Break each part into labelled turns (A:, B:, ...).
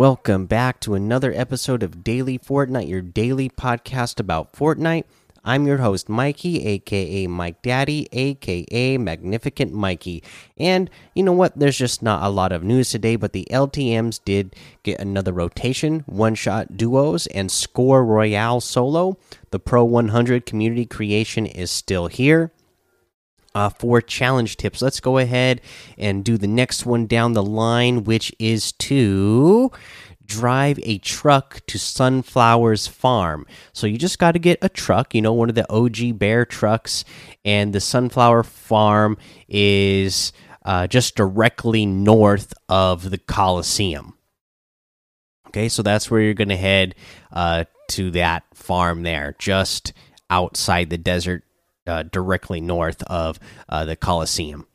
A: Welcome back to another episode of Daily Fortnite, your daily podcast about Fortnite. I'm your host, Mikey, aka Mike Daddy, aka Magnificent Mikey. And you know what? There's just not a lot of news today, but the LTMs did get another rotation one shot duos and score Royale solo. The Pro 100 community creation is still here. Uh, for challenge tips, let's go ahead and do the next one down the line, which is to drive a truck to Sunflower's farm. So you just got to get a truck, you know, one of the OG Bear trucks, and the Sunflower farm is uh, just directly north of the Coliseum. Okay, so that's where you're going to head uh, to that farm there, just outside the desert uh, directly north of uh, the Coliseum.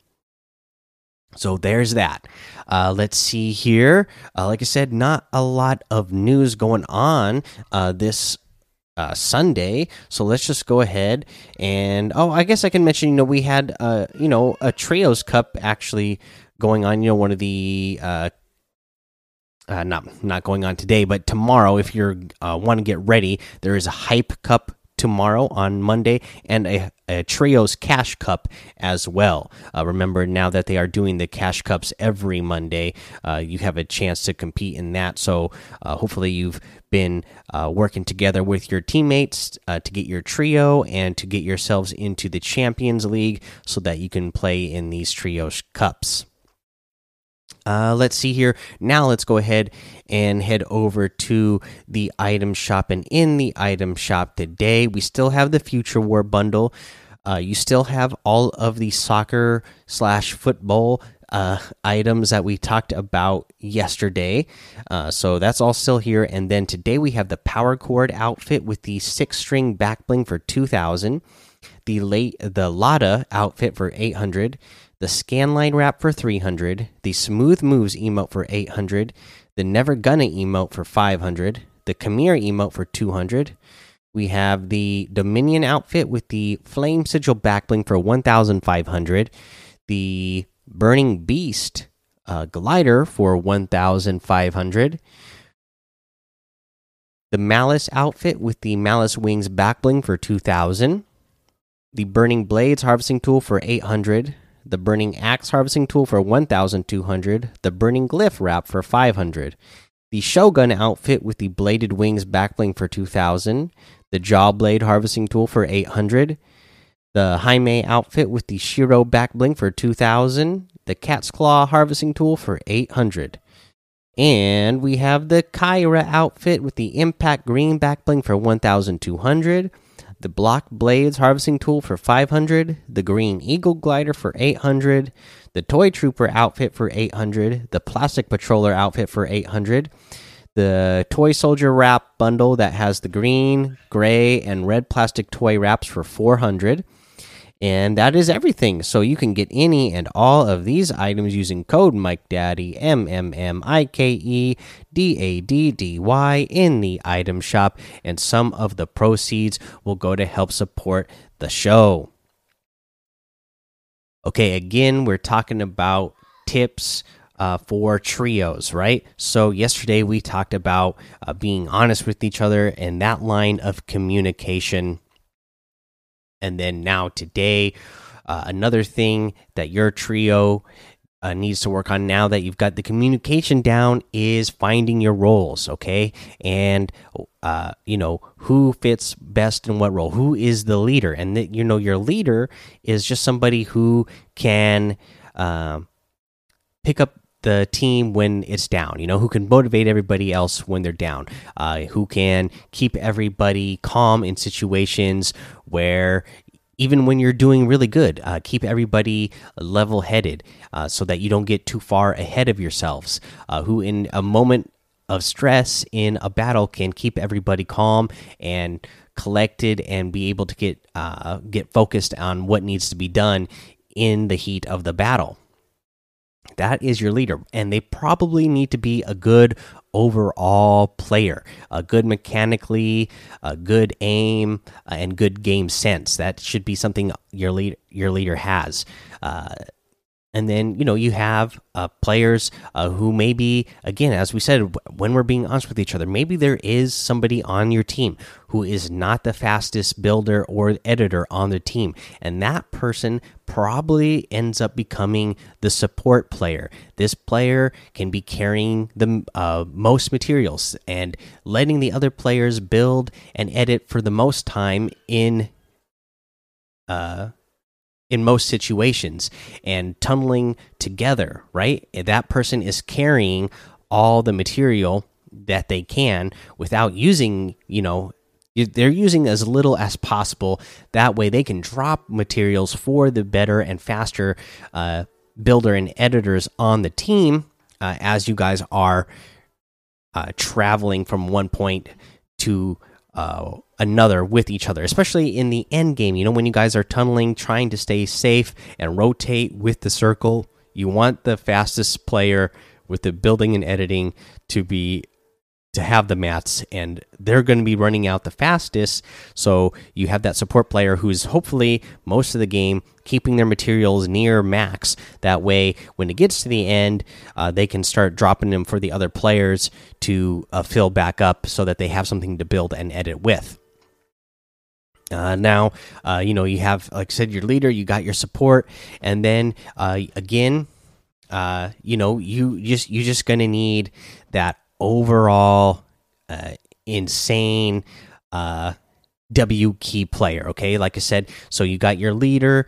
A: So there's that. Uh, let's see here. Uh, like I said, not a lot of news going on uh, this uh, Sunday. So let's just go ahead and oh, I guess I can mention. You know, we had you know a trios cup actually going on. You know, one of the uh, not not going on today, but tomorrow. If you're uh, want to get ready, there is a hype cup tomorrow on Monday and a, a Trios Cash Cup as well. Uh, remember, now that they are doing the Cash Cups every Monday, uh, you have a chance to compete in that. So uh, hopefully, you've been uh, working together with your teammates uh, to get your trio and to get yourselves into the Champions League so that you can play in these Trios Cups. Uh, let's see here. Now let's go ahead and head over to the item shop. And in the item shop today, we still have the Future War bundle. Uh, you still have all of the soccer slash football uh, items that we talked about yesterday. Uh, so that's all still here. And then today we have the Power Chord outfit with the six string back bling for 2000, the late the Lada outfit for 800 the Scanline wrap for 300, the Smooth Moves emote for 800, the Never Gonna emote for 500, the Khmer emote for 200. We have the Dominion outfit with the Flame Sigil backbling for 1500, the Burning Beast uh, glider for 1500, the Malice outfit with the Malice Wings backbling for 2000, the Burning Blades harvesting tool for 800 the Burning Axe harvesting tool for 1200, the Burning Glyph wrap for 500, the Shogun outfit with the Bladed Wings backbling for 2000, the Jaw Blade harvesting tool for 800, the Jaime outfit with the Shiro backbling for 2000, the Cat's Claw harvesting tool for 800. And we have the Kyra outfit with the Impact Green backbling for 1200 the Block Blades harvesting tool for 500, the Green Eagle glider for 800, the Toy Trooper outfit for 800, the Plastic Patroller outfit for 800, the Toy Soldier wrap bundle that has the green, gray, and red plastic toy wraps for 400 and that is everything. So you can get any and all of these items using code Mike Daddy M M M I K E D A D D Y in the item shop, and some of the proceeds will go to help support the show. Okay, again, we're talking about tips uh, for trios, right? So, yesterday we talked about uh, being honest with each other and that line of communication and then now today, uh, another thing that your trio uh, needs to work on now that you've got the communication down is finding your roles, okay? And uh, you know who fits best in what role, who is the leader, and that you know your leader is just somebody who can uh, pick up the team when it's down. You know, who can motivate everybody else when they're down. Uh, who can keep everybody calm in situations where even when you're doing really good, uh, keep everybody level headed uh, so that you don't get too far ahead of yourselves. Uh, who, in a moment of stress in a battle, can keep everybody calm and collected and be able to get uh, get focused on what needs to be done in the heat of the battle. That is your leader, and they probably need to be a good overall player, a good mechanically, a good aim, uh, and good game sense. That should be something your lead your leader has. Uh, and then you know you have uh, players uh, who maybe again as we said when we're being honest with each other maybe there is somebody on your team who is not the fastest builder or editor on the team. And that person probably ends up becoming the support player. This player can be carrying the uh, most materials and letting the other players build and edit for the most time in uh in most situations and tunneling together, right? That person is carrying all the material that they can without using, you know, they're using as little as possible. That way they can drop materials for the better and faster uh, builder and editors on the team uh, as you guys are uh, traveling from one point to uh, another with each other, especially in the end game. You know, when you guys are tunneling, trying to stay safe and rotate with the circle, you want the fastest player with the building and editing to be to have the mats and they're going to be running out the fastest. So you have that support player who's hopefully most of the game keeping their materials near max. That way when it gets to the end uh, they can start dropping them for the other players to uh, fill back up so that they have something to build and edit with uh, now, uh, you know, you have, like I said, your leader, you got your support, and then uh, again, uh, you know, you just you're just gonna need that overall uh, insane uh, W key player. Okay, like I said, so you got your leader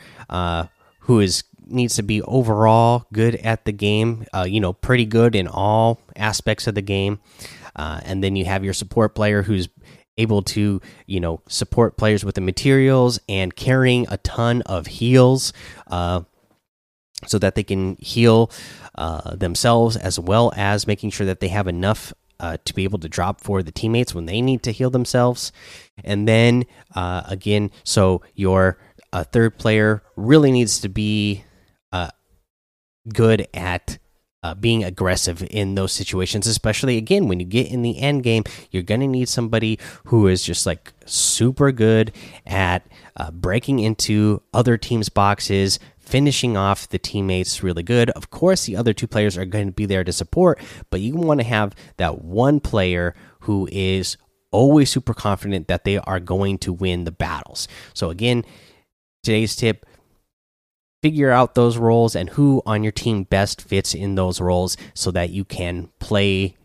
A: who is needs to be overall good at the game. You know, pretty good in all aspects of the game. And then you have your support player who's able to you know support players with the materials and carrying a ton of heals uh, so that they can heal uh, themselves as well as making sure that they have enough uh, to be able to drop for the teammates when they need to heal themselves. And then uh, again so your uh, third player really needs to be uh, good at uh, being aggressive in those situations, especially again when you get in the end game, you're going to need somebody who is just like super good at uh, breaking into other teams' boxes, finishing off the teammates really good. Of course, the other two players are going to be there to support, but you want to have that one player who is always super confident that they are going to win the battles. So, again, today's tip figure out those roles and who on your team best fits in those roles so that you can play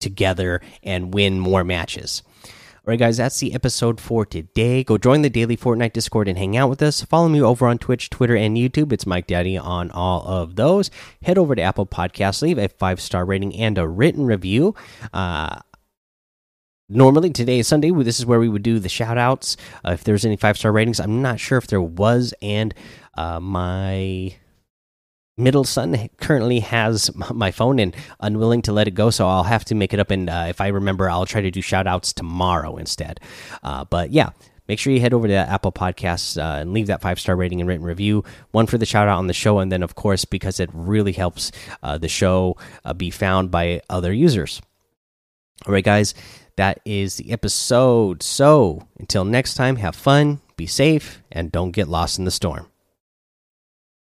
A: together and win more matches. All right, guys, that's the episode for today. Go join the daily Fortnite Discord and hang out with us. Follow me over on Twitch, Twitter, and YouTube. It's Mike Daddy on all of those. Head over to Apple Podcasts, leave a five star rating and a written review. Uh, normally today is sunday this is where we would do the shout outs uh, if there's any five star ratings i'm not sure if there was and uh, my middle son currently has my phone and unwilling to let it go so i'll have to make it up and uh, if i remember i'll try to do shout outs tomorrow instead. Uh, but yeah make sure you head over to apple podcasts uh, and leave that five star rating and written review. One for the shout out on the show and then of course because it really helps uh, the show uh, be found by other users. All right guys that is the episode. So until next time have fun be safe and don't get lost in the storm